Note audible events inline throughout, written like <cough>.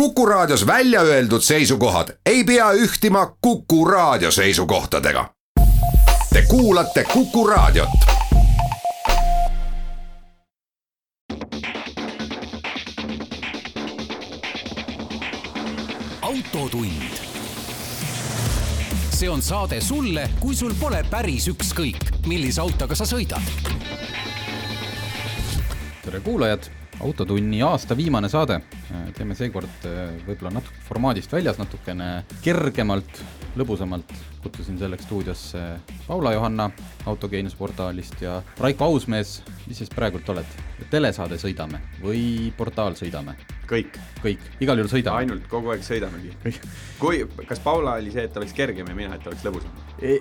Kuku Raadios välja öeldud seisukohad ei pea ühtima Kuku Raadio seisukohtadega. Te kuulate Kuku Raadiot. autotund. see on saade sulle, kui sul pole päris ükskõik, millise autoga sa sõidad. tere kuulajad, Autotunni aasta viimane saade. teeme seekord äh, võib-olla natuke formaadist väljas, natukene kergemalt, lõbusamalt. kutsusin selleks stuudiosse Paula Johanna Autogeenius portaalist ja Raiko Ausmees, mis siis praegult oled? telesaade Sõidame või portaal Sõidame? kõik. kõik, igal juhul sõidame. ainult kogu aeg sõidamegi. kui, kas Paula oli see, et oleks kergem ja mina, et oleks lõbusam e?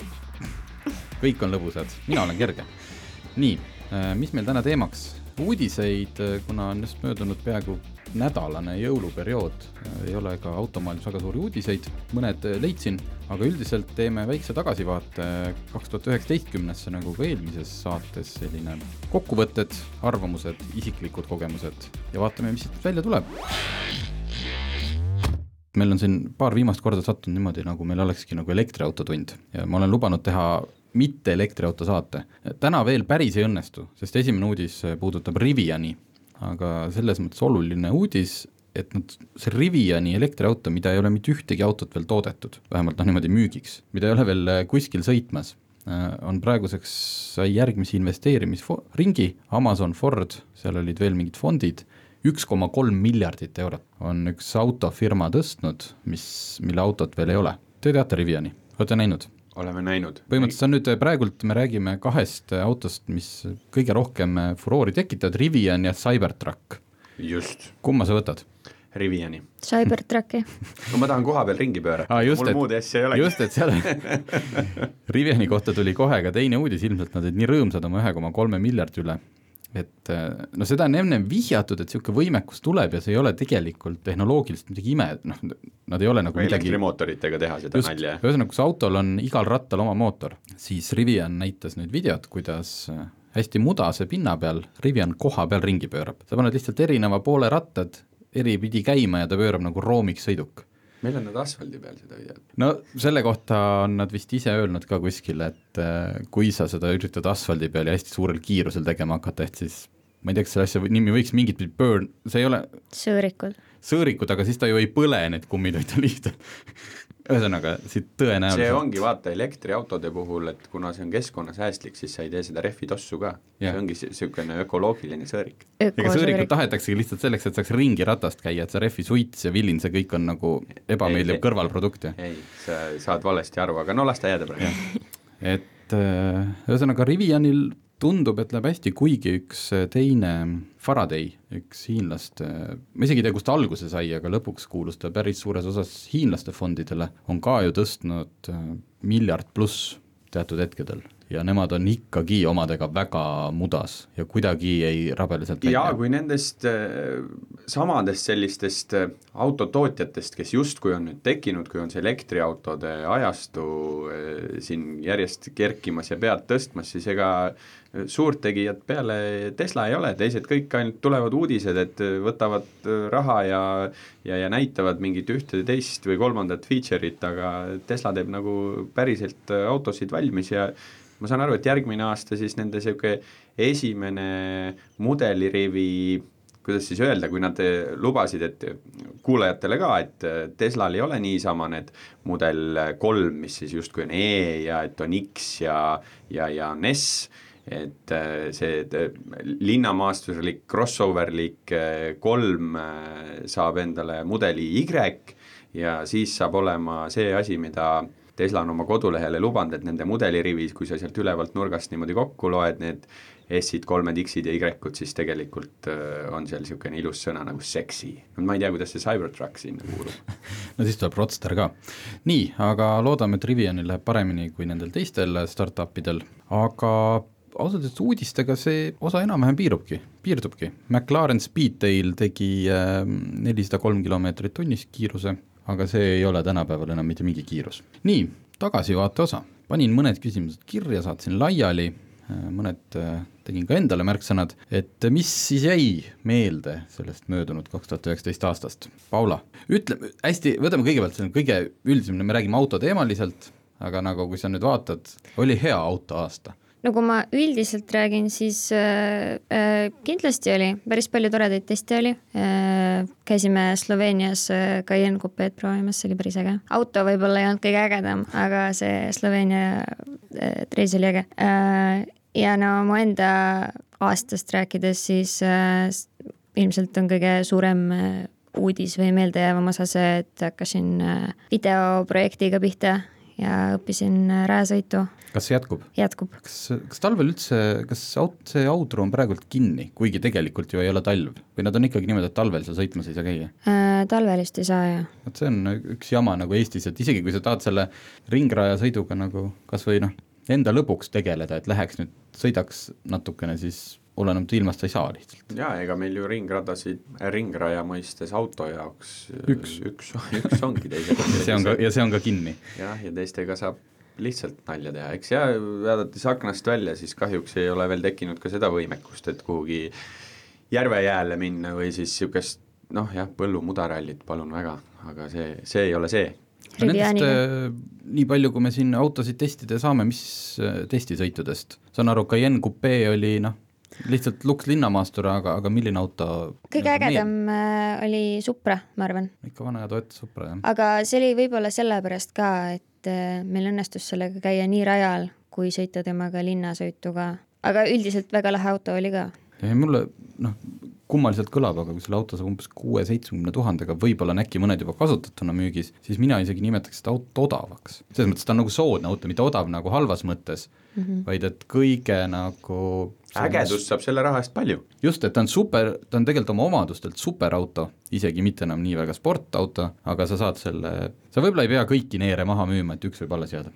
kõik on lõbusad, mina olen kerge. nii, äh, mis meil täna teemaks? Uudiseid, kuna on just möödunud peaaegu nädalane jõuluperiood, ei ole ka automaailmas väga suuri uudiseid, mõned leidsin, aga üldiselt teeme väikse tagasivaate kaks tuhat üheksateistkümnesse, nagu ka eelmises saates, selline kokkuvõtted, arvamused, isiklikud kogemused ja vaatame, mis siit välja tuleb. Meil on siin paar viimast korda sattunud niimoodi, nagu meil olekski nagu elektriautotund ja ma olen lubanud teha mitte elektriauto saate. täna veel päris ei õnnestu, sest esimene uudis puudutab Riviani, aga selles mõttes oluline uudis, et nad, see Riviani elektriauto, mida ei ole mitte ühtegi autot veel toodetud, vähemalt noh, niimoodi müügiks, mida ei ole veel kuskil sõitmas, on praeguseks, sai järgmise investeerimisringi, Amazon, Ford, seal olid veel mingid fondid, üks koma kolm miljardit eurot on üks autofirma tõstnud, mis, mille autot veel ei ole. Te teate Riviani, olete näinud? Oleme näinud. põhimõtteliselt on nüüd praegult, me räägime kahest autost, mis kõige rohkem furoori tekitavad, Rivian ja Cybertruck. just. kumma sa võtad? Riviani. Cybertrucki <laughs> no ma tahan koha peal ringi pöörata ah,, mul et, muud asja ei olegi. just, et seal <laughs> Riviani kohta tuli kohe ka teine uudis, ilmselt nad olid nii rõõmsad oma ühe koma kolme miljardi üle, et äh, no seda on ennem vihjatud, et niisugune võimekus tuleb ja see ei ole tegelikult tehnoloogiliselt midagi ime, noh, nad ei ole nagu või midagi elektrimootoritega teha seda just, nalja. ühesõnaga, kus autol on igal rattal oma mootor, siis Rivian näitas nüüd videot, kuidas äh, hästi mudase pinna peal Rivian koha peal ringi pöörab. sa paned lihtsalt erineva poole rattad eri pidi käima ja ta pöörab nagu roomiksõiduk meil on nad asfaldi peal seda videot. no selle kohta on nad vist ise öelnud ka kuskil, et äh, kui sa seda üritad asfaldi peal ja hästi suurel kiirusel tegema hakata, et siis ma ei tea, kas selle asja nimi võiks mingit pidi burn, see ei ole sõõrikud. sõõrikud, aga siis ta ju ei põle, need kummid, vaid ta lihtsalt ühesõnaga, siit tõenäoliselt see ongi vaata elektriautode puhul, et kuna see on keskkonnasäästlik, siis sa ei tee seda rehvi tossu ka. see ongi niisugune ökoloogiline sõõrik. ega sõõrikut tahetaksegi lihtsalt selleks, et saaks ringi ratast käia, et see rehvi suits ja villin, see kõik on nagu ebameeldiv kõrvalprodukt, jah? ei, sa saad valesti aru, aga no las ta jääda praegu. et äh, ühesõnaga Rivianil tundub, et läheb hästi, kuigi üks äh, teine Faraday, üks hiinlaste, ma isegi ei tea, kust ta alguse sai, aga lõpuks kuulus ta päris suures osas hiinlaste fondidele, on ka ju tõstnud äh, miljard pluss teatud hetkedel ja nemad on ikkagi omadega väga mudas ja kuidagi ei rabele sealt välja. jaa, kui nendest äh, samadest sellistest äh, autotootjatest, kes justkui on nüüd tekkinud, kui on see elektriautode ajastu äh, siin järjest kerkimas ja pead tõstmas, siis ega suurt tegijat peale Tesla ei ole, teised kõik ainult tulevad uudised, et võtavad raha ja ja, ja näitavad mingit ühte, teist või kolmandat feature'it, aga Tesla teeb nagu päriselt autosid valmis ja ma saan aru, et järgmine aasta siis nende niisugune esimene mudelirivi kuidas siis öelda, kui nad eh, lubasid, et kuulajatele ka, et eh, Teslal ei ole niisama need mudel kolm, mis siis justkui on E ja et on X ja, ja, ja on S, et eh, see linnamaasturlik crossoverlik kolm saab endale mudeli Y ja siis saab olema see asi, mida Tesla on oma kodulehele lubanud, et nende mudelirivis, kui sa sealt ülevalt nurgast niimoodi kokku loed, need S-id, kolmed X-id ja Y-kud, siis tegelikult äh, on seal niisugune ilus sõna nagu sexy. ma ei tea, kuidas see Cybertruck sinna kuulub <laughs> no siis tuleb Roadster ka. nii, aga loodame, et Rivianil läheb paremini kui nendel teistel startup idel, aga ausalt öeldes uudistega see osa enam-vähem piirubki, piirdubki. McLaren Speedtail tegi äh, nelisada kolm kilomeetrit tunnis kiiruse aga see ei ole tänapäeval enam mitte mingi kiirus. nii, tagasivaate osa, panin mõned küsimused kirja, saatsin laiali, mõned äh, tegin ka endale märksõnad, et mis siis jäi meelde sellest möödunud kaks tuhat üheksateist aastast? Paula, ütle hästi, võtame kõigepealt selle kõige üldisem, me räägime autoteemaliselt, aga nagu kui sa nüüd vaatad, oli hea autoaasta no kui ma üldiselt räägin, siis äh, äh, kindlasti oli, päris palju toredaid teste oli äh,. käisime Sloveenias äh, Cayenne Coupe'd proovimas, see oli päris äge. auto võib-olla ei olnud kõige ägedam, aga see Sloveenia äh, reis oli äge äh,. ja no mu enda aastast rääkides, siis äh, ilmselt on kõige suurem äh, uudis või meeldejäävam osa see, et hakkasin äh, videoprojektiga pihta ja õppisin äh, rääsõitu kas see jätkub? jätkub. kas, kas talvel üldse, kas aut-, see autru on praegult kinni, kuigi tegelikult ju ei ole talv või nad on ikkagi niimoodi, et talvel seal sõitmas ei saa käia äh,? talvel vist ei saa, jah. vot see on üks jama nagu Eestis, et isegi kui sa tahad selle ringrajasõiduga nagu kas või noh, enda lõbuks tegeleda, et läheks nüüd, sõidaks natukene, siis olenemata ilmast sa ei saa lihtsalt. jaa, ega meil ju ringradasid ringraja mõistes auto jaoks üks, üks, üks ongi teisega <laughs> see on ka, ja see on ka kinni. jah, ja teistega saab lihtsalt nalja teha, eks ja vaadates aknast välja, siis kahjuks ei ole veel tekkinud ka seda võimekust, et kuhugi järvejääle minna või siis niisugust noh jah, põllumudarallit palun väga, aga see, see ei ole see. Nendest äh, nii palju, kui me siin autosid testida saame, mis äh, testisõitudest, saan aru, Cayenne Coupe oli noh, lihtsalt Lux linnamaastur, aga, aga milline auto kõige ägedam meie... oli Supra, ma arvan. ikka vana ja Toyota Supra, jah. aga see oli võib-olla sellepärast ka, et äh, meil õnnestus sellega käia nii rajal, kui sõita temaga linnasõitu ka, aga üldiselt väga lahe auto oli ka. mulle noh, kummaliselt kõlab, aga kui selle auto saab umbes kuue-seitsmekümne tuhandega, võib-olla on äkki mõned juba kasutatuna müügis, siis mina isegi nimetaks seda autot odavaks. selles mõttes ta on nagu soodne auto, mitte odav nagu halvas mõttes mm, -hmm. vaid et kõige nagu ägedust saab selle raha eest palju. just, et ta on super, ta on tegelikult oma omadustelt superauto, isegi mitte enam nii väga sportauto, aga sa saad selle, sa võib-olla ei pea kõiki neere maha müüma, et üks võib alles jääda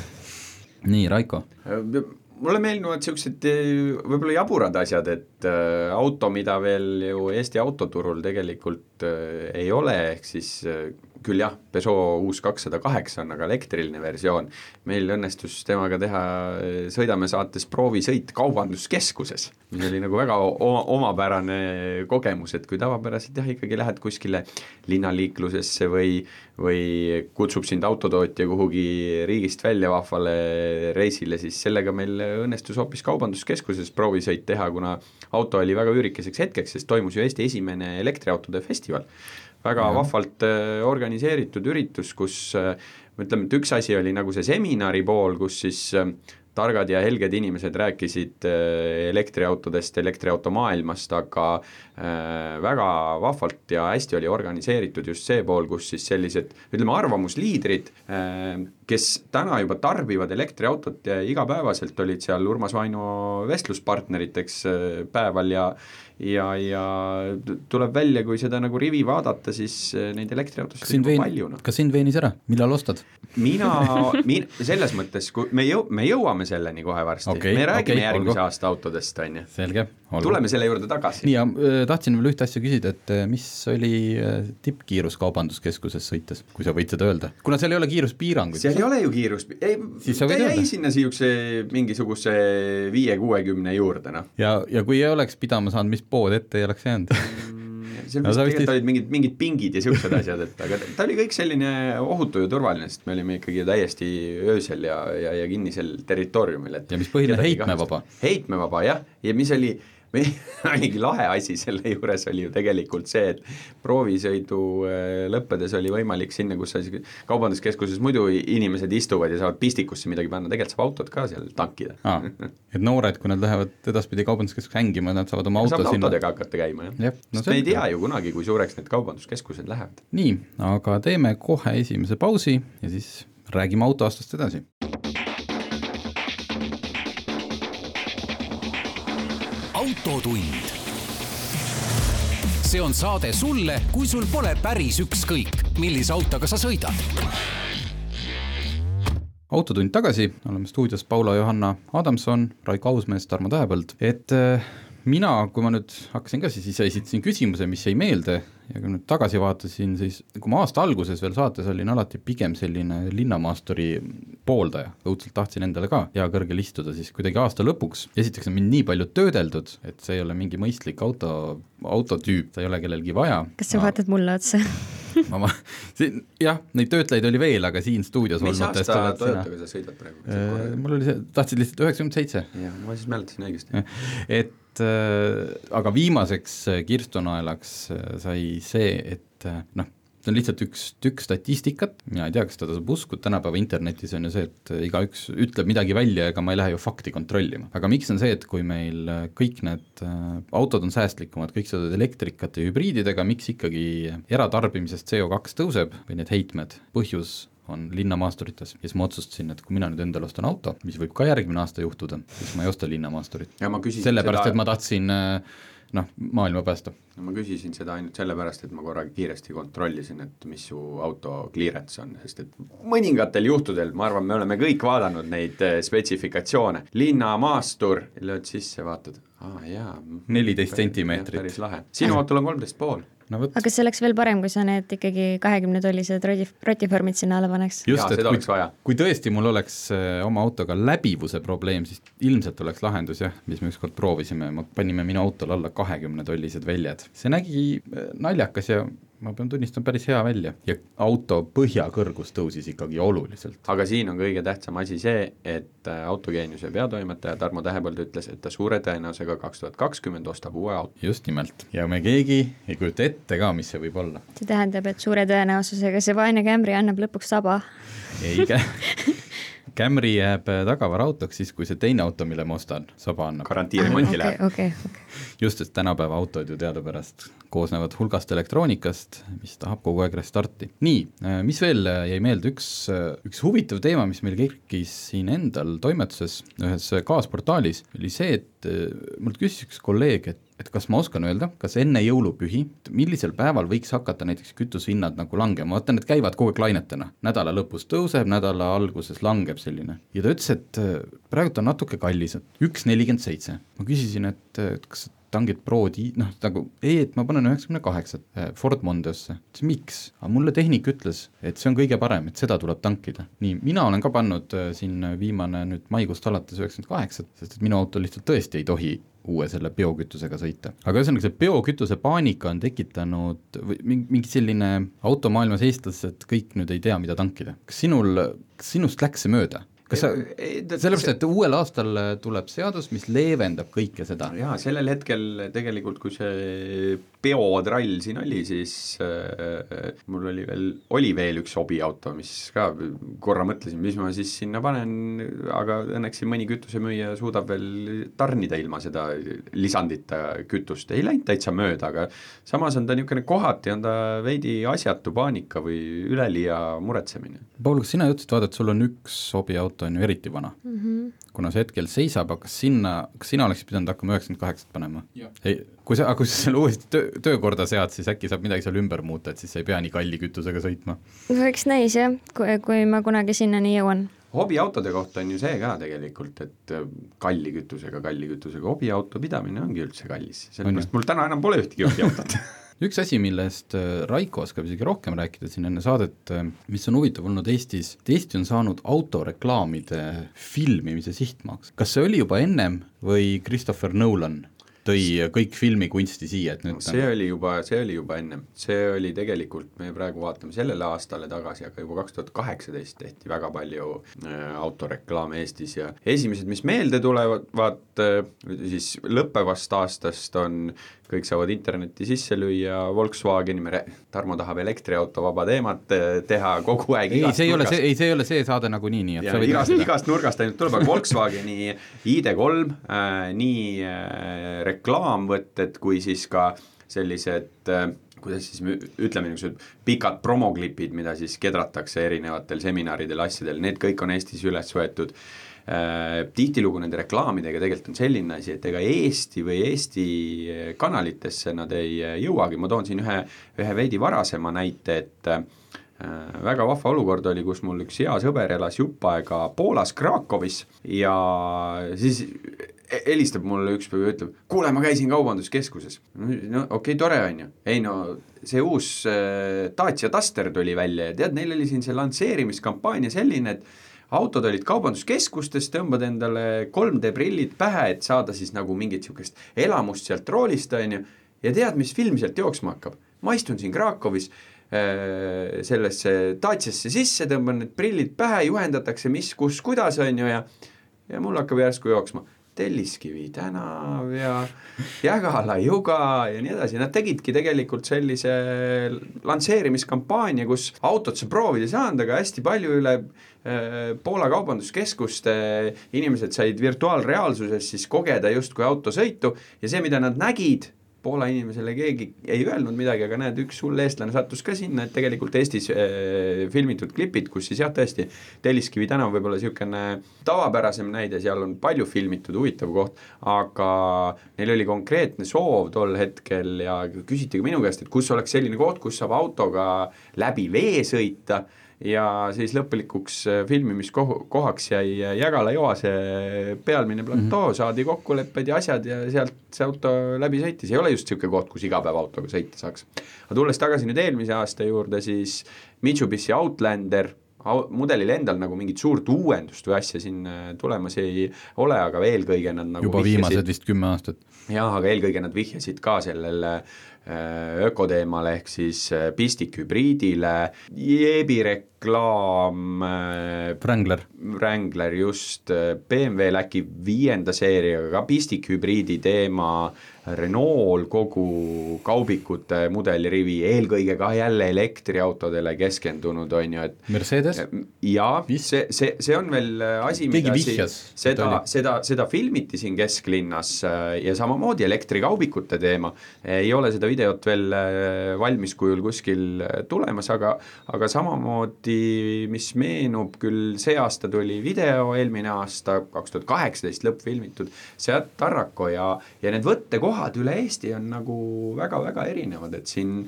<laughs> nii, Raiko? Mulle meeldivad niisugused võib-olla jaburad asjad, et äh, auto, mida veel ju Eesti autoturul tegelikult äh, ei ole, ehk siis äh, küll jah, Peugeot uus kakssada kaheksa on aga elektriline versioon, meil õnnestus temaga teha Sõidame saates proovisõit kaubanduskeskuses, mis oli nagu väga oma, omapärane kogemus, et kui tavapäraselt jah, ikkagi lähed kuskile linnaliiklusesse või või kutsub sind autotootja kuhugi riigist välja vahvale reisile, siis sellega meil õnnestus hoopis kaubanduskeskuses proovisõit teha, kuna auto oli väga üürikeseks hetkeks, sest toimus ju Eesti esimene elektriautode festival väga ja. vahvalt äh, organiseeritud üritus, kus äh, ütleme, et üks asi oli nagu see seminari pool, kus siis äh, targad ja helged inimesed rääkisid elektriautodest, elektriauto maailmast, aga väga vahvalt ja hästi oli organiseeritud just see pool, kus siis sellised ütleme, arvamusliidrid, kes täna juba tarbivad elektriautot igapäevaselt, olid seal Urmas Vaino vestluspartneriteks päeval ja ja, ja tuleb välja, kui seda nagu rivi vaadata, siis äh, neid elektriautosid on vein, palju no.. kas sind veenis ära, millal ostad? mina <laughs> min,, selles mõttes, kui me jõu-, me jõuame selleni kohe varsti okay,, me räägime okay, järgmise olgu. aasta autodest, on ju. tuleme selle juurde tagasi. nii, ja äh, tahtsin veel ühte asja küsida, et äh, mis oli tippkiirus kaubanduskeskuses sõites, kui sa võid seda öelda, kuna seal ei ole kiiruspiiranguid. seal ei ole ju kiirus, ei, ta jäi sinna niisuguse mingisuguse viie-kuuekümne juurde, noh. ja, ja kui ei oleks pidama saanud, mis pood ette ei oleks jäänud seal <laughs> vist no, tegelikult vist... olid mingid, mingid pingid ja niisugused asjad, et aga ta oli kõik selline ohutu ja turvaline, sest me olime ikkagi täiesti öösel ja, ja, ja kinnisel territooriumil, et ja mis põhiline, heitmevaba. heitmevaba jah, ja mis oli <laughs> oligi lahe asi selle juures oli ju tegelikult see, et proovisõidu äh, lõppedes oli võimalik sinna, kus sa kaubanduskeskuses muidu inimesed istuvad ja saavad pistikusse midagi panna, tegelikult saab autot ka seal tankida ah,. et noored, kui nad lähevad edaspidi kaubanduskeskusse hängima, nad saavad oma auto saab sinna autodega hakata käima, jah ja,. No, sest me ei tea ju kunagi, kui suureks need kaubanduskeskused lähevad. nii, aga teeme kohe esimese pausi ja siis räägime autoaastast edasi autotund. see on saade sulle, kui sul pole päris ükskõik, millise autoga sa sõidad. autotund tagasi, oleme stuudios Paula Johanna Adamson, Raiko Ausmees, Tarmo Tähepõld, et äh, mina, kui ma nüüd hakkasin ka siis ise esitasin küsimuse, mis jäi meelde ja kui nüüd tagasi vaatasin, siis kui ma aasta alguses veel saates olin alati pigem selline linnamaasturi pooldaja, õudselt tahtsin endale ka hea kõrgel istuda, siis kuidagi aasta lõpuks, esiteks on mind nii palju töödeldud, et see ei ole mingi mõistlik auto, autotüüp, seda ei ole kellelgi vaja. kas sa vaatad mulle otsa <laughs> ma, ma, siin jah, neid töötlejaid oli veel, aga siin stuudios mis aasta. Toyotaga sa sõidad praegu? Äh, mul oli see, tahtsid lihtsalt üheksakümmend seitse. jah, ma siis mäletasin õigesti. et äh, aga viimaseks äh, kirstunaelaks äh, sai see, et äh, noh, see on lihtsalt üks tükk statistikat, mina ei tea, kas seda tasub uskuda, tänapäeva internetis on ju see, et igaüks ütleb midagi välja, ega ma ei lähe ju fakti kontrollima. aga miks on see, et kui meil äh, kõik need äh, autod on säästlikumad, kõik sõidavad elektrikate ja hübriididega, miks ikkagi eratarbimisest CO2 tõuseb või need heitmed, põhjus on linnamaasturites ja siis ma otsustasin, et kui mina nüüd endale ostan auto, mis võib ka järgmine aasta juhtuda, siis ma ei osta linnamaasturit. sellepärast, seda, et ma tahtsin äh, noh, maailma päästa. ma küsisin seda ainult sellepärast, et ma korra kiiresti kontrollisin, et mis su auto clearance on, sest et mõningatel juhtudel, ma arvan, me oleme kõik vaadanud neid eh, spetsifikatsioone, linnamaastur, lööd sisse, vaatad, aa jaa. 14 sentimeetrit. päris lahe, sinu <laughs> autol on kolmteist pool no vot, aga see oleks veel parem, kui sa need ikkagi kahekümne tollised roti, rotiformid sinna alla paneks. just, et kui, kui tõesti mul oleks äh, oma autoga läbivuse probleem, siis ilmselt oleks lahendus jah, mis me ükskord proovisime, panime minu autole alla kahekümne tollised väljad. see nägi äh, naljakas ja ma pean tunnistama, päris hea välja ja auto põhjakõrgus tõusis ikkagi oluliselt. aga siin on kõige tähtsam asi see, et äh, autogeeniuse peatoimetaja Tarmo Tähepõld ütles, et ta suure tõenäosusega kaks tuhat kakskümmend ostab uue auto. just nimelt, ja me keegi ei kujuta ette ka, mis see võib olla. see tähendab, et suure tõenäosusega see vaene Camry annab lõpuks saba. ei kä-, <laughs> Camry jääb äh, tagavaraautoks siis, kui see teine auto, mille ma ostan, saba annab. garantiiremonti okei, läheb. okei, okei. just, et tänapäeva autod ju teadupärast koosnevad hulgast elektroonikast, mis tahab kogu aeg restarti. nii, mis veel jäi meelde, üks, üks huvitav teema, mis meil kerkis siin endal toimetuses ühes kaasportaalis, oli see, et mult küsis üks kolleeg, et et kas ma oskan öelda, kas enne jõulupühi, millisel päeval võiks hakata näiteks kütusehinnad nagu langema, vaata need käivad kogu aeg lainetena, nädala lõpus tõuseb, nädala alguses langeb selline. ja ta ütles, et praegu on natuke kallis, et üks nelikümmend seitse. ma küsisin, et, et kas tangid Pro di-, noh nagu ei, et ma panen üheksakümne kaheksat Ford Mondeosse. ütles miks? aga mulle tehnik ütles, et see on kõige parem, et seda tuleb tankida. nii, mina olen ka pannud äh, siin viimane nüüd maikuust alates üheksakümmend kaheksat, sest et minu auto lihtsalt tõesti ei tohi uue selle biokütusega sõita. aga ühesõnaga, see biokütuse paanika on tekitanud või mingi selline automaailmas eestlased kõik nüüd ei tea, mida tankida. kas sinul, kas sinust läks see mööda? Kas sa, sellepärast, et uuel aastal tuleb seadus, mis leevendab kõike seda. jaa, sellel hetkel tegelikult, kui see peotrall siin oli, siis äh, mul oli veel, oli veel üks hobiauto, mis ka korra mõtlesin, mis ma siis sinna panen, aga õnneks siin mõni kütusemüüja suudab veel tarnida ilma seda lisandita kütust, ei läinud täitsa mööda, aga samas on ta niisugune kohati, on ta veidi asjatu paanika või üleliia muretsemine. Paul, kas sina ütlesid, vaata, et sul on üks hobiauto, on ju eriti vana mm. -hmm. kuna see hetkel seisab, aga kas sinna, kas sina oleksid pidanud hakkama üheksakümmend kaheksat panema? ei, kui sa, aga kui sa selle uuesti töö, töökorda sead, siis äkki saab midagi seal ümber muuta, et siis ei pea nii kalli kütusega sõitma? no eks näis jah, kui, kui ma kunagi sinnani jõuan. hobiautode kohta on ju see ka tegelikult, et äh, kalli kütusega, kalli kütusega, hobiauto pidamine ongi üldse kallis, sellepärast mul täna enam pole ühtegi hobiautot <laughs> <laughs> üks asi, millest äh, Raiko oskab isegi rohkem rääkida siin enne saadet, mis on huvitav olnud Eestis, et Eesti on saanud autoreklaamide filmimise sihtmaaks. kas see oli juba ennem või Christopher Nolan tõi kõik filmikunsti siia, et nüüd see oli juba, see oli juba ennem, see oli tegelikult, me praegu vaatame sellele aastale tagasi, aga juba kaks tuhat kaheksateist tehti väga palju äh, autoreklaame Eestis ja esimesed, mis meelde tulevad, vaat äh, siis lõppevast aastast on kõik saavad internetti sisse lüüa, Volkswageni, me, Tarmo tahab elektriauto vaba teemat teha kogu aeg ei, see ei ole see, ei, see ei ole see saade nagunii, nii et ja, igast, igast nurgast ainult tuleb, aga Volkswageni ID3 äh,, nii äh, reklaamvõtted kui siis ka sellised äh, kuidas siis ütleme, niisugused pikad promoklipid, mida siis kedratakse erinevatel seminaridel, asjadel, need kõik on Eestis üles võetud äh,. Tihtilugu nende reklaamidega tegelikult on selline asi, et ega Eesti või Eesti kanalitesse nad ei jõuagi, ma toon siin ühe, ühe veidi varasema näite, et äh, väga vahva olukord oli, kus mul üks hea sõber elas jupp aega Poolas Krakowis ja siis he- helistab mulle üks päev ja ütleb, kuule, ma käisin kaubanduskeskuses. no okei okay,, tore on ju, ei no see uus äh, Dacia Duster tuli välja ja tead, neil oli siin see lansseerimiskampaania selline, et autod olid kaubanduskeskustes, tõmbad endale 3D prillid pähe, et saada siis nagu mingit niisugust elamust sealt roolist, on ju, ja tead, mis film sealt jooksma hakkab? ma istun siin Krakowis äh, sellesse Daciasse sisse, tõmban need prillid pähe, juhendatakse, mis, kus, kuidas, on ju, ja ja mul hakkab järsku jooksma Telliskivi tänav ja Jägala juga ja nii edasi, nad tegidki tegelikult sellise lansseerimiskampaania, kus autot saab proovida ei saanud, aga hästi palju üle äh, Poola kaubanduskeskuste inimesed said virtuaalreaalsuses siis kogeda justkui autosõitu. Ja see, mida nad nägid, Poola inimesele keegi ei öelnud midagi, aga näed, üks hull eestlane sattus ka sinna, et tegelikult Eestis äh, filmitud klipid, kus siis jah, tõesti, Telliskivi tänav võib-olla niisugune tavapärasem näide, seal on palju filmitud, huvitav koht, aga neil oli konkreetne soov tol hetkel ja küsiti ka minu käest, et kus oleks selline koht, kus saab autoga läbi vee sõita ja siis lõpulikuks äh, filmimiskohaks jäi äh, Jägala joase pealmine platoo mm, -hmm. saadi kokkulepped ja asjad ja sealt see auto läbi sõitis, ei ole just niisugune koht, kus iga päev autoga sõita saaks. aga tulles tagasi nüüd eelmise aasta juurde, siis Mitsubishi Outlander mudelil endal nagu mingit suurt uuendust või asja siin äh, tulemas ei ole, aga eelkõige nad nagu juba viimased vist kümme aastat. jah, aga eelkõige nad vihjasid ka sellele ökoteemale ehk siis pistikhübriidile, Jeebi reklaam äh,, Wrangler. Wrangler just, BMW-l äkki viienda seeriaga ka pistikhübriidi teema, Renault kogu kaubikute mudelirivi, eelkõige ka jälle elektriautodele keskendunud, on ju, et Mercedes? jaa, Vist? see, see, see on veel asi, mida vihjas, siin, seda seda, seda filmiti siin kesklinnas äh, ja samamoodi elektrikaubikute teema, ei ole seda videot veel äh, valmis kujul kuskil äh, tulemas, aga aga samamoodi, mis meenub küll, see aasta tuli video, eelmine aasta, kaks tuhat kaheksateist lõppfilmitud, Seat Tarraco ja, ja need võttekohad üle Eesti on nagu väga-väga erinevad, et siin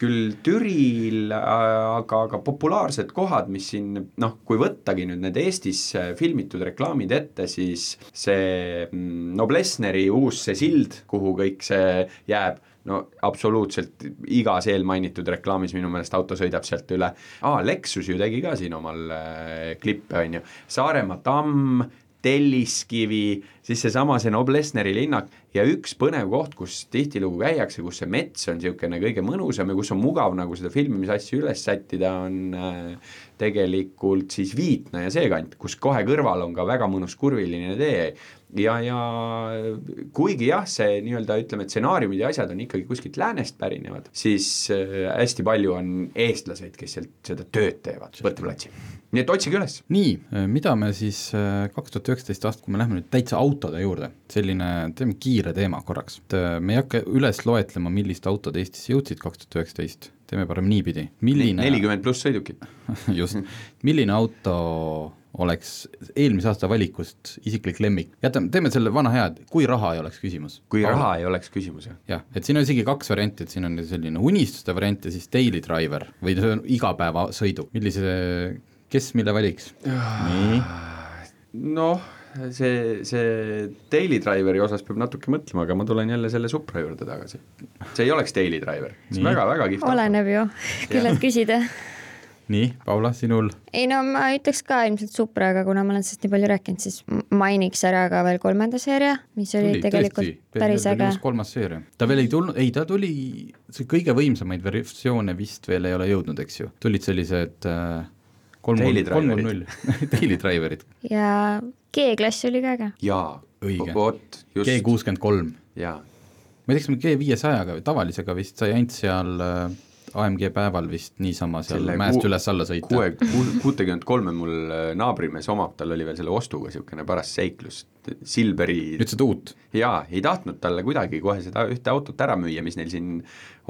küll Türil, aga, aga populaarsed kohad, mis siin noh, kui võttagi nüüd need Eestis äh, filmitud reklaamid ette, siis see mm, Noblessneri uus see sild, kuhu kõik see jääb, no absoluutselt igas eelmainitud reklaamis minu meelest auto sõidab sealt üle. aa, Lexus ju tegi ka siin omal äh, klippe, on ju, Saaremaa tamm, Telliskivi, siis seesama see Noblessneri linnak ja üks põnev koht, kus tihtilugu käiakse, kus see mets on niisugune kõige mõnusam ja kus on mugav nagu seda filmimisasja üles sättida, on äh, tegelikult siis Viitna ja see kant, kus kohe kõrval on ka väga mõnus kurviline tee ja, ja kuigi jah, see nii-öelda ütleme, et stsenaariumid ja asjad on ikkagi kuskilt läänest pärinevad, siis äh, hästi palju on eestlaseid, kes sealt seda tööd teevad, võtteplatsil. nii et otsige üles. nii, mida me siis äh, kaks tuhat üheksateist aastal, kui me läheme nüüd täitsa autode juurde, selline, teeme kiire teema korraks, et äh, me ei hakka üles loetlema, millised autod Eestisse jõudsid kaks tuhat üheksateist, teeme parem niipidi, milline nelikümmend pluss sõidukit. <laughs> just, milline auto oleks eelmise aasta valikust isiklik lemmik, jätame, teeme selle vana hea, et kui raha ei oleks küsimus. kui raha ei oleks küsimus, jah. jah, et siin on isegi kaks varianti, et siin on selline unistuste variant ja siis daily driver või see on igapäevasõiduk, millise, kes mille valiks? nii, noh, see, see Daily Driveri osas peab natuke mõtlema, aga ma tulen jälle selle Supra juurde tagasi. see ei oleks Daily Driver, see on väga-väga kihvt oleneb ju, kellelt küsida. Nii, Paula, sinul? Ei no ma ütleks ka ilmselt Supra, aga kuna ma olen sellest nii palju rääkinud, siis mainiks ära ka veel kolmanda seeria, mis oli tuli tegelikult tõesti, päris äge. Kolmas seeria, ta veel ei tulnud, ei ta tuli, see kõige võimsamaid versioone vist veel ei ole jõudnud, eks ju, tulid sellised äh, kolm kolm null Daily <laughs> driverid, ja G-klass oli ka äge. jaa, Õige. vot, G just, kuuskümmend kolm. Jaa. ma ei tea, kas me G viiesajaga või tavalisega vist sai ainult seal äh, AMG päeval vist niisama seal Selle mäest üles-alla sõita kuue, kuutekümmet kolme mul äh, naabrimees omab, tal oli veel selle ostuga niisugune paras seiklus, Silveri nüüd seda uut, jaa, ei tahtnud talle kuidagi kohe seda ühte autot ära müüa, mis neil siin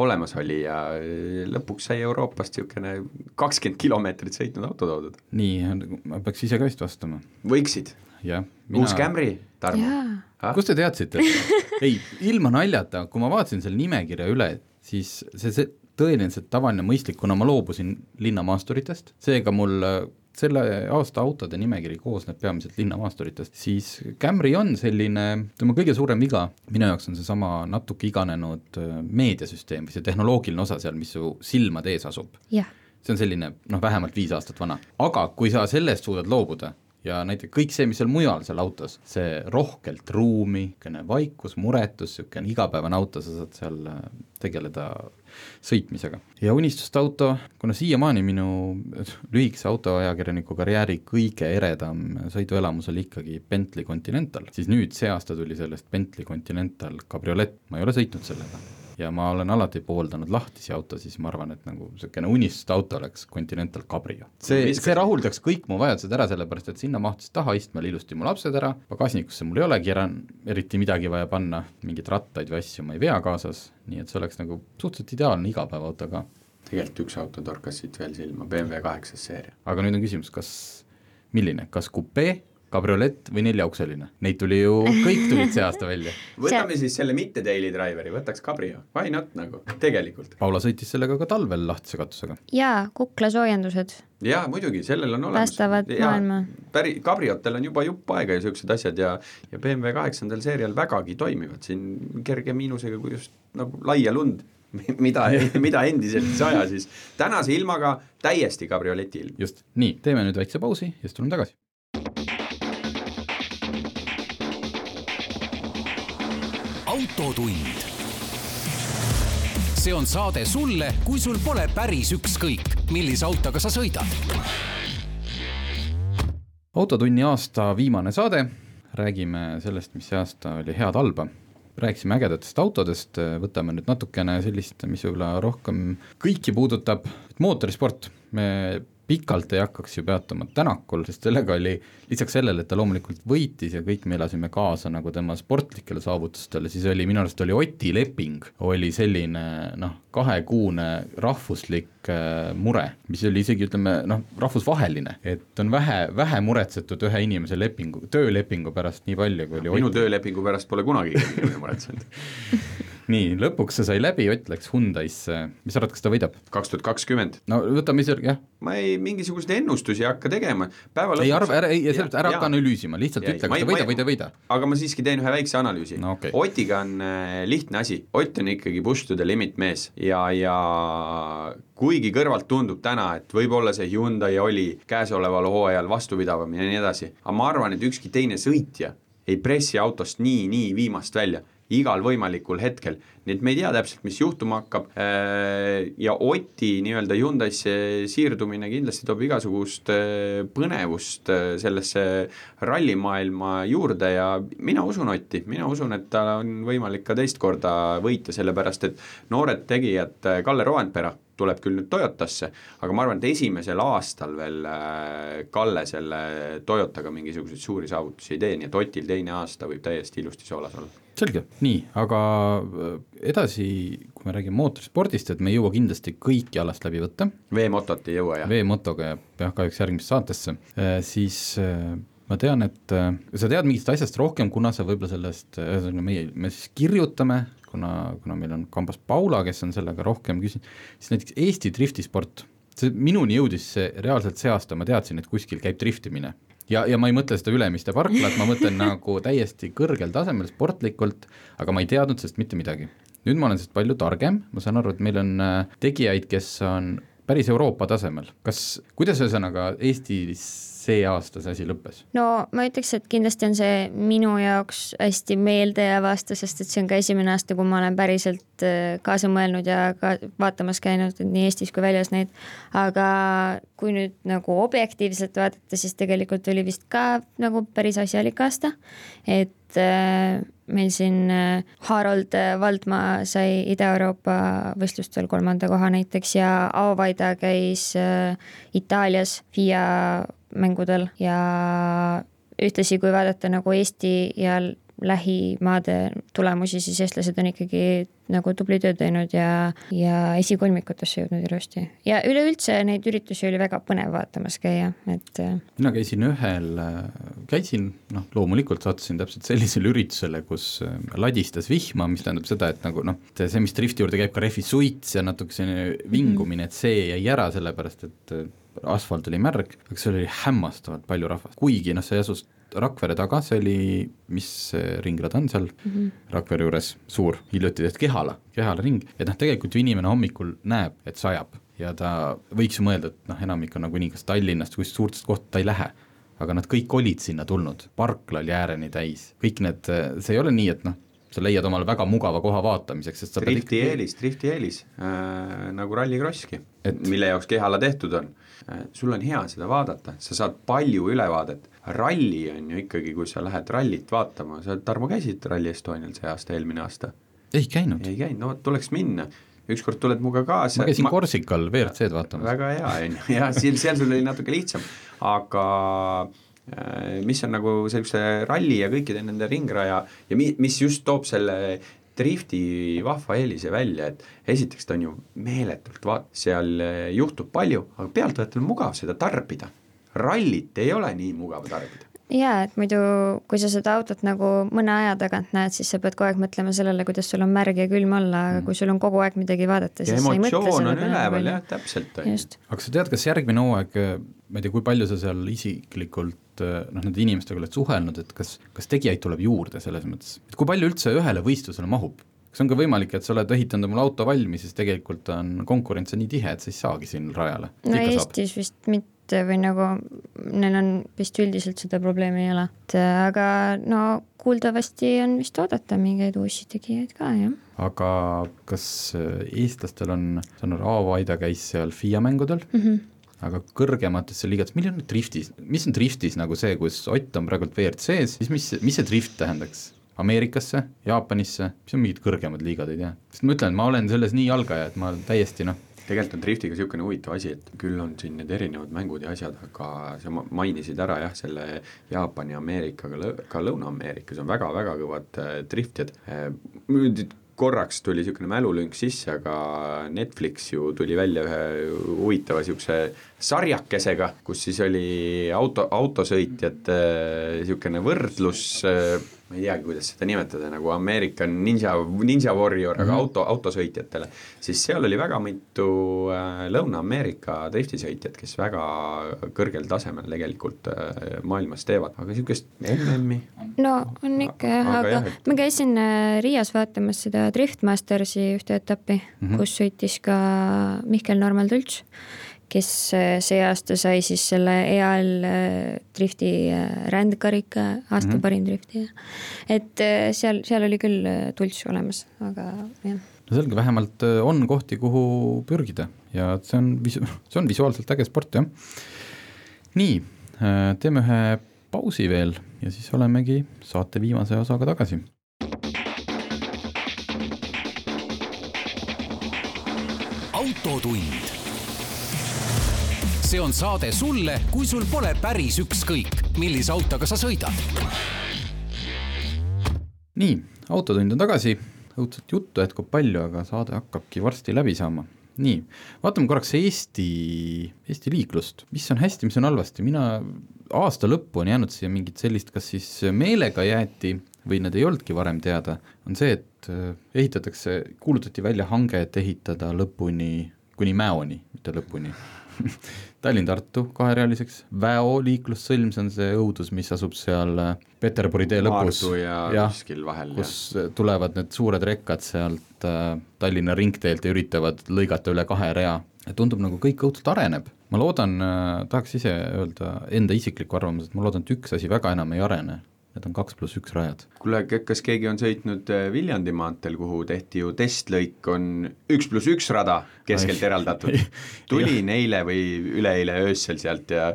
olemas oli ja äh, lõpuks sai Euroopast niisugune kakskümmend kilomeetrit sõitnud auto toodud. nii, ma peaks ise ka vist vastama, võiksid, jah. uus Camry, Tarmo. jaa, kust te teadsite? <laughs> ei, ilma naljata, kui ma vaatasin selle nimekirja üle, siis see, see tõeliselt tavaline mõistlik, kuna ma loobusin linnamaasturitest, seega mul äh, selle aasta autode nimekiri koosneb peamiselt linnamaasturitest, siis Camry on selline, tema kõige suurem viga. Minu jaoks on seesama natuke iganenud äh, meediasüsteem või see tehnoloogiline osa seal, mis su silmade ees asub. jah, see on selline noh, vähemalt viis aastat vana, aga kui sa sellest suudad loobuda ja näiteks kõik see, mis seal mujal seal autos, see rohkelt ruumi, niisugune vaikus, muretus, niisugune igapäevane auto, sa saad seal äh, tegeleda sõitmisega. ja unistuste auto, kuna siiamaani minu lühikese autoajakirjaniku karjääri kõige eredam sõiduelamus oli ikkagi Bentley Continental, siis nüüd see aasta tuli sellest Bentley Continental kabriolett, ma ei ole sõitnud sellega ja ma olen alati pooldanud lahtisi autosid, siis ma arvan, et nagu niisugune unistuste auto oleks Continental Cabrio. see, see rahuldaks kõik mu vajadused ära, sellepärast et sinna mahtusid tahaistmele ilusti mu lapsed ära, pagasnikusse mul ei olegi ära eriti midagi vaja panna, mingeid rattaid või asju ma ei vea kaasas, nii et see oleks nagu suhteliselt ideaalne igapäevaauto ka. tegelikult üks auto torkas siit veel silma, BMW kaheksas seeria. aga nüüd on küsimus, kas, milline, kas kupee kabriolett või neljaukseline, neid tuli ju, kõik tulid see aasta välja. <laughs> võtame siis selle mitte daily driver'i, võtaks Cabrio, why not nagu, tegelikult. Paula sõitis sellega ka talvel lahtise katusega. jaa, kuklasoojendused jaa, muidugi, sellel on olemas. päästavad maailma. päri-, Cabriotel on juba jupp aega ja niisugused asjad ja ja BMW kaheksandal seerial vägagi toimivad siin kerge miinusega, kui just nagu laia lund mida, <laughs> mida endiselt ei saja, siis tänase ilmaga täiesti kabrioleti ilm. just, nii, teeme nüüd väikse pausi ja siis tuleme tagasi. Autotund. see on saade sulle, kui sul pole päris ükskõik, millise autoga sa sõidad. autotunni aasta viimane saade, räägime sellest, mis see aasta oli head-halba rääkisime ägedatest autodest, võtame nüüd natukene sellist, mis võib-olla rohkem kõiki puudutab, mootorisport, me pikalt ei hakkaks ju peatuma Tänakul, sest sellega oli, lisaks sellele, et ta loomulikult võitis ja kõik me elasime kaasa nagu tema sportlikele saavutustele, siis oli minu arust oli Oti leping, oli selline noh, kahekuune rahvuslik äh, mure, mis oli isegi ütleme noh, rahvusvaheline, et on vähe, vähe muretsetud ühe inimese lepingu, töölepingu pärast nii palju, kui oli minu Oti. töölepingu pärast pole kunagi keegi muretsenud <laughs> nii, lõpuks see sai läbi, Ott läks Hyundai'sse, mis sa arvad, kas ta võidab? kaks tuhat kakskümmend. no võtame ise, jah. ma ei, mingisuguseid ennustusi ei hakka tegema, päeva lõpuks ei arva, ära, ei, sellepärast ära hakka analüüsima, lihtsalt ja, ütle, kas ta võidab või ta ei võida. aga ma siiski teen ühe väikse analüüsi no,. Okay. Otiga on äh, lihtne asi, Ott on ikkagi push to the limit mees ja, ja kuigi kõrvalt tundub täna, et võib-olla see Hyundai oli käesoleval hooajal vastupidavam ja nii edasi, aga ma arvan, et ükski teine sõitja ei pressi autost nii, nii viimast välja igal võimalikul hetkel, nii et me ei tea täpselt, mis juhtuma hakkab. Äh, ja Oti nii-öelda Hyundai'sse siirdumine kindlasti toob igasugust äh, põnevust äh, sellesse rallimaailma juurde ja mina usun Otti, mina usun, et tal on võimalik ka teist korda võita, sellepärast et noored tegijad, Kalle Roandpera, tuleb küll nüüd Toyotasse, aga ma arvan, et esimesel aastal veel Kalle selle Toyotaga mingisuguseid suuri saavutusi ei tee, nii et Otil teine aasta võib täiesti ilusti soolas olla selge, nii, aga äh, edasi, kui me räägime mootorispordist, et me ei jõua kindlasti kõiki alast läbi võtta. veemotot ei jõua, jah? veemotoga jääb jah, kahjuks järgmisse saatesse, äh, siis äh, ma tean, et sa tead mingist asjast rohkem, kuna sa võib-olla sellest, ühesõnaga meie, me siis kirjutame, kuna, kuna meil on kambas Paula, kes on sellega rohkem küsinud, siis näiteks Eesti driftisport, see minuni jõudis see reaalselt see aasta, ma teadsin, et kuskil käib driftimine ja, ja ma ei mõtle seda Ülemiste parklat, ma mõtlen <laughs> nagu täiesti kõrgel tasemel sportlikult, aga ma ei teadnud sellest mitte midagi. nüüd ma olen sellest palju targem, ma saan aru, et meil on äh, tegijaid, kes on päris Euroopa tasemel, kas, kuidas ühesõnaga Eestis see aasta see asi lõppes? no ma ütleks, et kindlasti on see minu jaoks hästi meeldejääv aasta, sest et see on ka esimene aasta, kui ma olen päriselt äh, kaasa mõelnud ja ka vaatamas käinud nii Eestis kui väljas neid. aga kui nüüd nagu objektiivselt vaadata, siis tegelikult oli vist ka nagu päris asjalik aasta, et äh, meil siin äh, Harold Valdmaa sai Ida-Euroopa võistlustel kolmanda koha näiteks ja Aovaida käis Itaalias FIA mängudel ja ühtlasi, kui vaadata nagu Eesti ja lähimaade tulemusi, siis eestlased on ikkagi nagu tubli töö teinud ja, ja esikolmikutesse jõudnud ilusti. ja üleüldse neid üritusi oli väga põnev vaatamas käia, et äh, mina käisin ühel, käisin, noh, loomulikult sattusin täpselt sellisele üritusele, kus äh, ladistas vihma, mis tähendab seda, et nagu noh, see, mis drifti juurde käib, ka rehvi suits ja natuke selline vingumine, et see jäi ära, sellepärast et äh, asfalt oli märg, aga seal oli hämmastavalt palju rahvast, kuigi noh, see asus Rakvere taga, see oli, mis see ringrada on seal mm -hmm. Rakvere juures, suur, hiljuti tehtud Kehala, Kehala ring, et noh, tegelikult ju inimene hommikul näeb, et sajab ja ta võiks ju mõelda, et noh, enamik on nagunii kas Tallinnast või suurtest kohtadest ta ei lähe. Aga nad kõik olid sinna tulnud, parkla oli ääreni täis, kõik need, see ei ole nii, et noh, sa leiad omale väga mugava koha vaatamiseks, sest sa drifti ikkagi... eelis, drifti eelis äh,, nagu rallikrosski et..., mille jaoks Kehala tehtud on äh,. sul on hea seda vaadata, sa saad palju ülevaadet, ralli on ju ikkagi, kui sa lähed rallit vaatama, sa, Tarmo, käisid Rally Estonial see aasta, eelmine aasta? ei käinud. ei käinud, no tuleks minna ükskord tuled minuga kaasa. ma käisin ma... Korsikal WRC-d vaatamas. väga hea, on ju, ja seal, seal sul oli natuke lihtsam, aga äh, mis on nagu sellise ralli ja kõikide nende ringraja ja mi-, mis just toob selle drifti vahva eelise välja, et esiteks ta on ju meeletult va-, seal äh, juhtub palju, aga pealtvaatajal on mugav seda tarbida. rallit ei ole nii mugav tarbida jaa, et muidu kui sa seda autot nagu mõne aja tagant näed, siis sa pead kogu aeg mõtlema sellele, kuidas sul on märg ja külm olla, aga mm. kui sul on kogu aeg midagi vaadata, siis sa ei mõtle selle peale. üleval jah, täpselt. aga sa tead, kas järgmine hooaeg, ma ei tea, kui palju sa seal isiklikult noh, nende inimestega oled suhelnud, et kas, kas tegijaid tuleb juurde selles mõttes, et kui palju üldse ühele võistlusele mahub? kas on ka võimalik, et sa oled ehitanud omale auto valmis, siis tegelikult on konkurents on nii tihe, et sa ei saagi siin rajale? no Eestis saab. vist mitte või nagu neil on vist üldiselt seda probleemi ei ole, et aga no kuuldavasti on vist oodata mingeid uusi tegijaid ka, jah. aga kas eestlastel on, saan aru, Aavo Aida käis seal FIA mängudel mm, -hmm aga kõrgematesse liigadesse, milline on driftis, mis on driftis nagu see, kus Ott on praegult WRC-s, siis mis, mis see drift tähendaks? Ameerikasse, Jaapanisse, mis on mingid kõrgemad liigad, ei tea. sest ma ütlen, ma olen selles nii algaja, et ma täiesti noh, tegelikult on driftiga niisugune huvitav asi, et küll on siin need erinevad mängud ja asjad, aga sa mainisid ära jah, selle Jaapani, Ameerikaga, ka Lõuna-Ameerikas on väga-väga kõvad äh, driftjad äh,, korraks tuli niisugune mälulünk sisse, aga Netflix ju tuli välja ühe huvitava niisuguse sarjakesega, kus siis oli auto, autosõitjate niisugune võrdlus äh, ma ei teagi, kuidas seda nimetada, nagu American Ninja, Ninja Warrior mm, -hmm. aga mhm. auto, autosõitjatele, siis seal oli väga mitu äh, Lõuna-Ameerika driftisõitjat, kes väga kõrgel tasemel tegelikult äh, maailmas teevad, aga niisugust MM-i no on ikka jah, aga, aga jah, ma käisin äh, Riias vaatamas seda Driftmastersi ühte etappi mm, -hmm. kus sõitis ka Mihkel Normal Tults kes äh, see aasta sai siis selle EAL äh, drifti äh, rändkarika aasta mm -hmm. parim drifti. et seal, seal oli küll tults olemas, aga jah. no selge, vähemalt on kohti, kuhu pürgida ja see on visu-, see on visuaalselt äge sport, jah. nii, teeme ühe pausi veel ja siis olemegi saate viimase osaga tagasi see on saade sulle, kui sul pole päris ükskõik, millise autoga sa sõidad. nii, Autotund on tagasi, õudselt juttu jätkub palju, aga saade hakkabki varsti läbi saama. nii, vaatame korraks Eesti, Eesti liiklust, mis on hästi, mis on halvasti, mina aasta lõppu on jäänud siia mingit sellist, kas siis meelega jäeti või need ei olnudki varem teada, on see, et äh, ehitatakse, kuulutati välja hange, et ehitada lõpuni, kuni Mäoni, mitte lõpuni <laughs> Tallinn-Tartu kaherealiseks, Väo liiklussõlm, see on see õudus, mis asub seal äh, Peterburi tee lõpus. ja, ja vahel. kus jah. tulevad need suured rekkad sealt äh, Tallinna ringteelt ja üritavad lõigata üle kahe rea. tundub nagu kõik õudselt areneb. ma loodan äh,, tahaks ise öelda enda isiklikku arvamust, et ma loodan, et üks asi väga enam ei arene need on kaks pluss üks rajad. kuule, kas keegi on sõitnud äh, Viljandi maanteel, kuhu tehti ju testlõik, on üks pluss üks rada keskelt eraldatud, <laughs> tulin eile või üleeile öösel sealt ja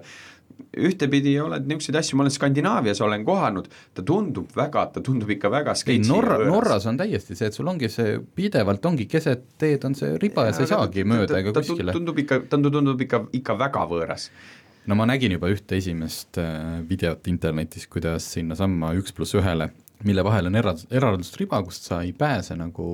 ühtepidi oled niisuguseid asju, ma olen Skandinaavias olen kohanud, ta tundub väga, ta tundub ikka väga ei, Norra, Norras on täiesti see, et sul ongi see, pidevalt ongi keset teed on see riba ja, ja sa ei saagi mööda ega kuskile. tundub ikka, ta tundub ikka, ikka väga võõras no ma nägin juba ühte esimest äh, videot internetis, kuidas sinnasamma üks pluss ühele, mille vahel on era-, eraldusriba, kust sa ei pääse nagu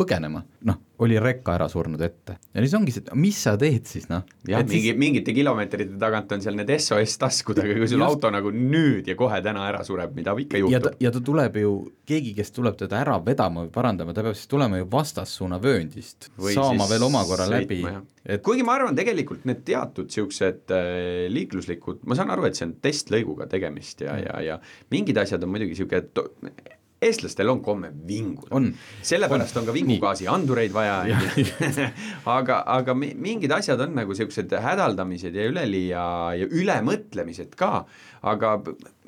põgenema. noh, oli rekka ära surnud ette ja siis ongi see, et mis sa teed siis noh. jah, mingi siis... mingite kilomeetrite tagant on seal need SOS taskud, aga kui sul Just... auto nagu nüüd ja kohe täna ära sureb, mida ikka juhtub. ja ta, tuleb ju, keegi, kes tuleb teda ära vedama või parandama, ta peab siis tulema ju vastassuuna vööndist, saama veel omakorra läbi. Et... kuigi ma arvan, tegelikult need teatud niisugused äh, liikluslikud, ma saan aru, et see on testlõiguga tegemist ja, ja, ja mingid asjad on muidugi niisugune eestlastel on komme vinguda. sellepärast on, on ka vingugaasi andureid vaja, <laughs> aga, aga mingid asjad on nagu niisugused hädaldamised ja üleliia ja ülemõtlemised ka, aga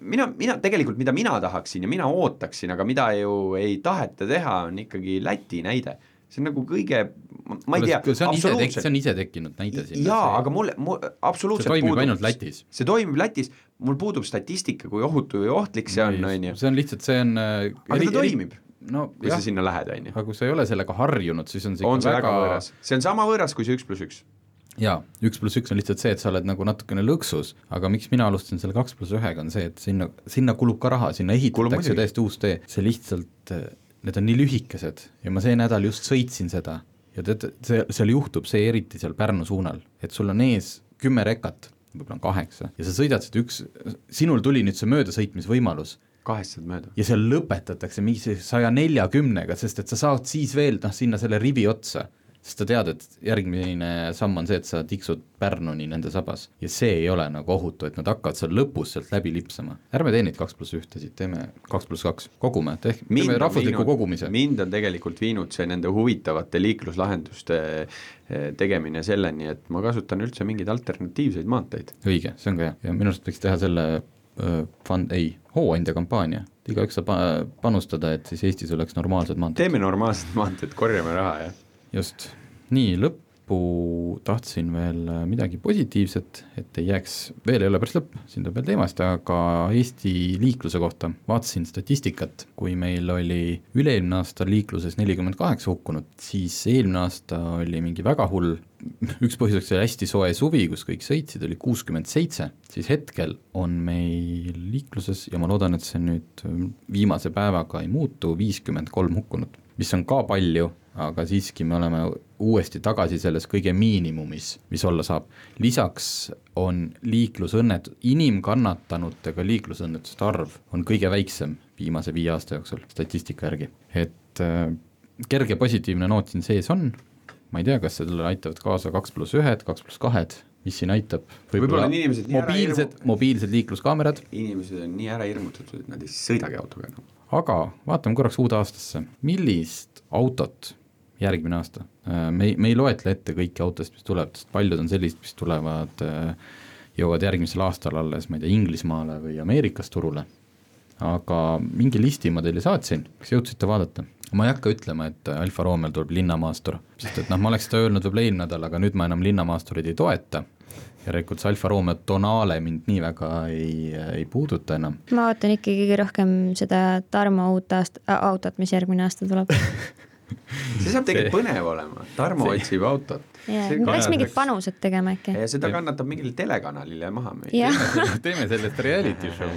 mina, mina tegelikult, mida mina tahaksin ja mina ootaksin, aga mida ju ei taheta teha, on ikkagi Läti näide see on nagu kõige, ma ei tea, absoluutselt. see on ise tekkinud näide siin. jaa, aga mulle, mul absoluutselt see toimib puudub, ainult Lätis. see toimib Lätis, mul puudub statistika, kui ohutu ja ohtlik see on, on ju. see on lihtsalt, see on äh, aga eri, ta toimib no, kui jah. sa sinna lähed, on ju. aga kui sa ei ole sellega harjunud, siis on see on see väga võõras, see on sama võõras kui see üks pluss üks jaa, üks pluss üks on lihtsalt see, et sa oled nagu natukene lõksus, aga miks mina alustasin selle kaks pluss ühega, on see, et sinna, sinna kulub ka raha, sinna ehitatakse täiesti uus tee, see lihtsalt need on nii lühikesed ja ma see nädal just sõitsin seda ja tead, see, seal juhtub see eriti seal Pärnu suunal, et sul on ees kümme rekat, võib-olla on kaheksa, ja sa sõidad seda üks, sinul tuli nüüd see möödasõitmisvõimalus, kahest saad mööda. ja seal lõpetatakse mingi saja neljakümnega, sest et sa saad siis veel noh, sinna selle rivi otsa sest sa tead, et järgmine samm on see, et sa tiksud Pärnuni nende sabas ja see ei ole nagu ohutu, et nad hakkavad seal lõpus sealt läbi lipsama. ärme tee neid kaks pluss ühtesid, teeme kaks pluss kaks, kogume, tehke, teeme rahvusliku kogumise. mind on tegelikult viinud see nende huvitavate liikluslahenduste eh, tegemine selleni, et ma kasutan üldse mingeid alternatiivseid maanteid. õige, see on ka hea ja minu arust võiks teha selle äh, fund, ei, hooandja kampaania, igaüks saab panustada, et siis Eestis oleks normaalsed maanteed. teeme normaalsed maanteed, korjame raha, jah just, nii lõppu tahtsin veel äh, midagi positiivset, et ei jääks, veel ei ole päris lõpp, siin tuleb veel teemast, aga Eesti liikluse kohta. Vaatasin statistikat, kui meil oli üle-eelmine aasta liikluses nelikümmend kaheksa hukkunut, siis eelmine aasta oli mingi väga hull, üks põhjuseks oli hästi soe suvi, kus kõik sõitsid, oli kuuskümmend seitse, siis hetkel on meil liikluses ja ma loodan, et see nüüd viimase päevaga ei muutu, viiskümmend kolm hukkunut, mis on ka palju aga siiski me oleme uuesti tagasi selles kõige miinimumis, mis olla saab. lisaks on liiklusõnnet-, inimkannatanutega liiklusõnnetuste arv on kõige väiksem viimase viie aasta jooksul statistika järgi, et äh, kerge positiivne noot siin sees on, ma ei tea, kas sellele aitavad kaasa kaks pluss ühed, kaks pluss kahed, mis siin aitab võib, võib-olla on inimesed nii mobiilsed, mobiilsed liikluskaamerad. inimesed on nii ära hirmutatud, et nad ei sõidagi autoga enam. aga vaatame korraks uude aastasse, millist autot järgmine aasta. Äh, me ei, me ei loetle ette kõiki autosid, mis tulevad, sest paljud on sellised, mis tulevad, äh, jõuavad järgmisel aastal alles, ma ei tea, Inglismaale või Ameerikas turule. aga mingi listi ma teile saatsin, kas jõudsite vaadata? ma ei hakka ütlema, et Alfa Romeol tuleb linnamaastur, sest et noh, ma oleks seda öelnud võib-olla eelmine nädal, aga nüüd ma enam linnamaastureid ei toeta järelikult see Alfa Romeo Tonale mind nii väga ei, ei puuduta enam. ma ootan ikkagi rohkem seda Tarmo uut aast-, autot, mis järgmine aasta tuleb <laughs> see saab tegelikult põnev olema, Tarmo see... otsib autot. peaks mingid panused tegema äkki. ja seda kannatab mingile telekanalile maha müüa. teeme sellest reality show.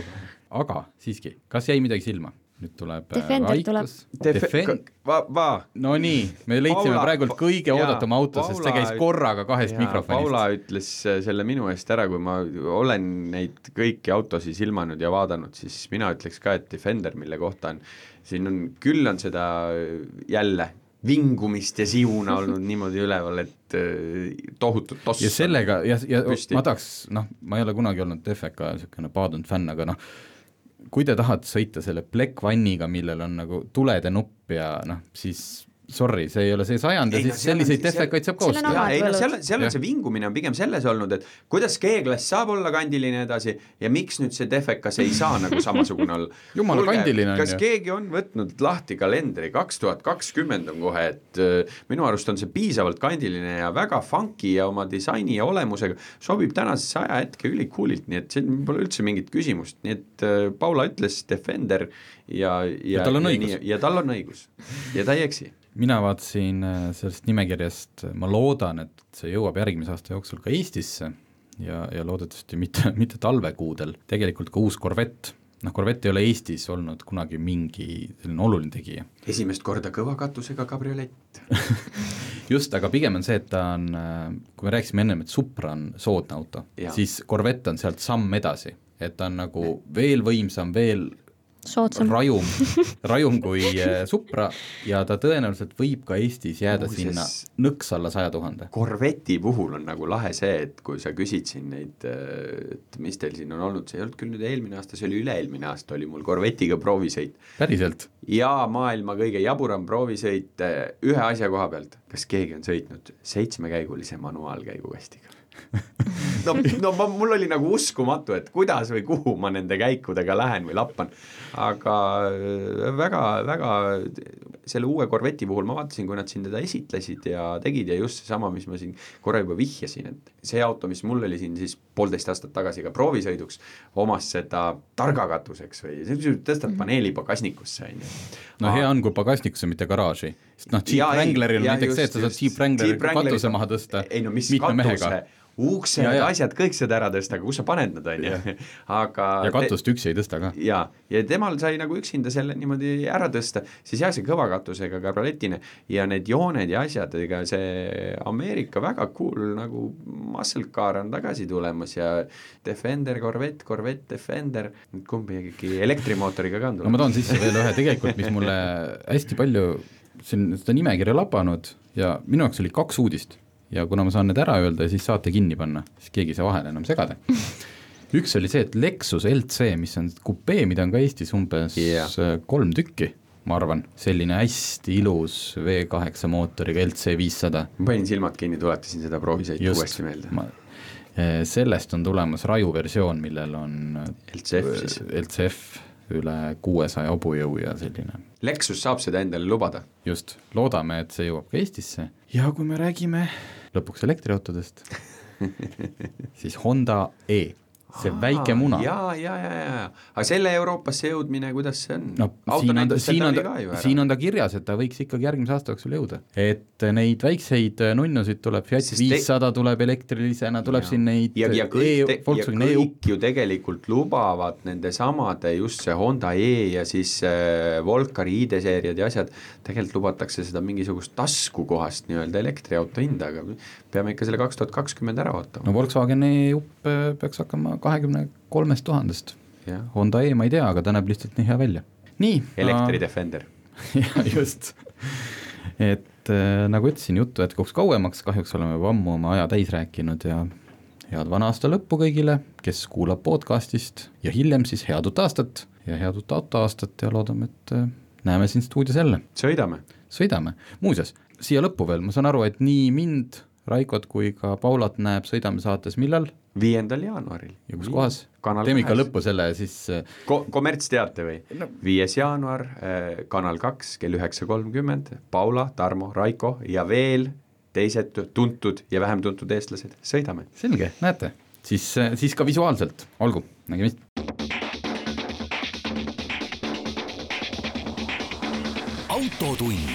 aga siiski, kas jäi midagi silma? Nüüd tuleb äh, Defender tuleb. Defend-, va-, va. Nonii, me leidsime Paula, praegult kõige oodatum auto, sest see käis korraga kahest mikrofonist. Paula ütles äh, selle minu eest ära, kui ma olen neid kõiki autosid silmanud ja vaadanud, siis mina ütleks ka, et Defender, mille kohta on siin on, küll on seda jälle vingumist ja siuna <laughs> olnud niimoodi üleval, et äh, tohutut tossa. ja sellega ja, ja püsti. ma tahaks, noh, ma ei ole kunagi olnud FK niisugune paadunud fänn, aga noh, kui te tahate sõita selle Black One'iga, millel on nagu tulede nupp ja noh, siis sorry, see ei ole see sajand ja siis selliseid defekaid saab ka osta. jaa, ei no seal on, seal on see vingumine on pigem selles olnud, et kuidas G-klass saab olla kandiline edasi ja miks nüüd see defekas ei saa nagu samasugune olla. <laughs> jumala Kulge, kandiline on ju. kas keegi on võtnud lahti kalendri, kaks tuhat kakskümmend on kohe, et äh, minu arust on see piisavalt kandiline ja väga funky ja oma disaini ja olemusega sobib tänasesse ajahetke ülikoolilt, nii et siin pole üldse mingit küsimust, nii et äh, Paula ütles Defender ja, ja, ja tal on õigus. ja tal on õigus ja ta ei eksi mina vaatasin äh, sellest nimekirjast, ma loodan, et see jõuab järgmise aasta jooksul ka Eestisse ja, ja loodetavasti mitte, <laughs> mitte talvekuudel, tegelikult ka uus korvett, noh, Corvette ei ole Eestis olnud kunagi mingi selline oluline tegija. esimest korda kõva katusega kabriolett. <laughs> Just, aga pigem on see, et ta on, kui me rääkisime ennem, et Supra on soodne auto, siis Corvette on sealt samm edasi, et ta on nagu veel võimsam, veel soodsam. rajum, <laughs> rajum kui äh, Supra ja ta tõenäoliselt võib ka Eestis jääda Muuses, sinna nõks alla saja tuhande. Corvetti puhul on nagu lahe see, et kui sa küsid siin neid, äh, et mis teil siin on olnud, see ei olnud küll nüüd eelmine aasta, see oli üle-eelmine aasta, oli mul Corvettiga proovisõit. päriselt? ja maailma kõige jaburam proovisõit äh, ühe asja koha pealt, kas keegi on sõitnud seitsmekäigulise manuaalkäigukastiga? No, no ma, mul oli nagu uskumatu, et kuidas või kuhu ma nende käikudega lähen või lappan, aga äh, selle uue Corvetti puhul ma vaatasin, kui nad siin teda esitlesid ja tegid ja just seesama, mis ma siin korra juba vihjasin, et see auto, mis mul oli siin siis poolteist aastat tagasi ka proovisõiduks, omas seda targa katuseks või tõstad mhm. paneeli pagasnikusse, on ju. no hea on, kui pagasnikusse, mitte garaaži, sest noh, Jeep Wrangleril on näiteks see, et sa saad Jeep Wrangleri katuse maha tõsta ei no mis katuse, uksed, asjad, kõik saad ära tõsta, aga kus sa paned nad, on ju, <laughs> aga ja katust üksi ei tõsta ka. jaa, ja temal sai nagu üksinda selle niimoodi ära tõsta, siis jah, see kõva katusega kabrioletine ja need jooned ja asjad, ega see Ameerika väga cool nagu muscle car on tagasi tulemas ja Defender, Corvette, Corvette, Defender, kumb ikkagi elektrimootoriga ka on tulemas. no ma toon sisse veel ühe tegelikult, mis mulle hästi palju siin seda nimekirja labanud ja minu jaoks oli kaks uudist ja kuna ma saan need ära öelda, siis saate kinni panna, siis keegi ei saa vahele enam segada. <laughs> üks oli see, et Lexus LC, mis on kupee, mida on ka Eestis umbes yeah. kolm tükki, ma arvan, selline hästi ilus V8 mootoriga LC viissada. ma panin silmad kinni, tuletasin seda proovisõitu uuesti meelde. Eh, sellest on tulemas raju versioon, millel on LCF siis? LCF üle kuuesaja hobujõu ja selline. Lexus saab seda endale lubada? just, loodame, et see jõuab ka Eestisse. Ja kui me räägime lõpuks elektriautodest. <laughs> Siis Honda E see Aa, väike muna. ja, ja, ja, ja, aga selle Euroopasse jõudmine, kuidas see on? no siin on ta, siin on ta, siin on ta kirjas, et ta võiks ikkagi järgmise aasta jooksul jõuda. et neid väikseid nunnusid tuleb, Fiat viissada te... tuleb elektrilisena, tuleb ja. siin neid ja, ja kõik, e, kõik e ju tegelikult lubavad nende samade, just see Honda E ja siis äh, Volkari ID-seeriad ja asjad, tegelikult lubatakse seda mingisugust taskukohast nii-öelda elektriauto hinda, aga peame ikka selle kaks tuhat kakskümmend ära ootama. no Volkswageni jupp äh, peaks hakkama kahekümne kolmest tuhandest. Honda E ma ei tea, aga ta näeb lihtsalt nii hea välja. nii. elektri Defender <laughs> jah, just. et äh, nagu ütlesin, juttu jätkuks kauemaks, kahjuks oleme juba ammu oma aja täis rääkinud ja head vana aasta lõppu kõigile, kes kuulab podcast'ist ja hiljem siis head uut aastat ja head uut autoaastat ja loodame, et äh, näeme siin stuudios jälle. sõidame. sõidame, muuseas, siia lõppu veel, ma saan aru, et nii mind Raikot kui ka Paulat näeb Sõidame saates millal? Viiendal jaanuaril. ja kus kohas? teeme ikka lõppu selle siis äh, Ko. kommertsteate või no.? viies jaanuar äh,, Kanal kaks kell üheksa kolmkümmend, Paula, Tarmo, Raiko ja veel teised tuntud ja vähem tuntud eestlased, sõidame. selge, näete, siis, äh, siis ka visuaalselt, olgu, nägemist. autotund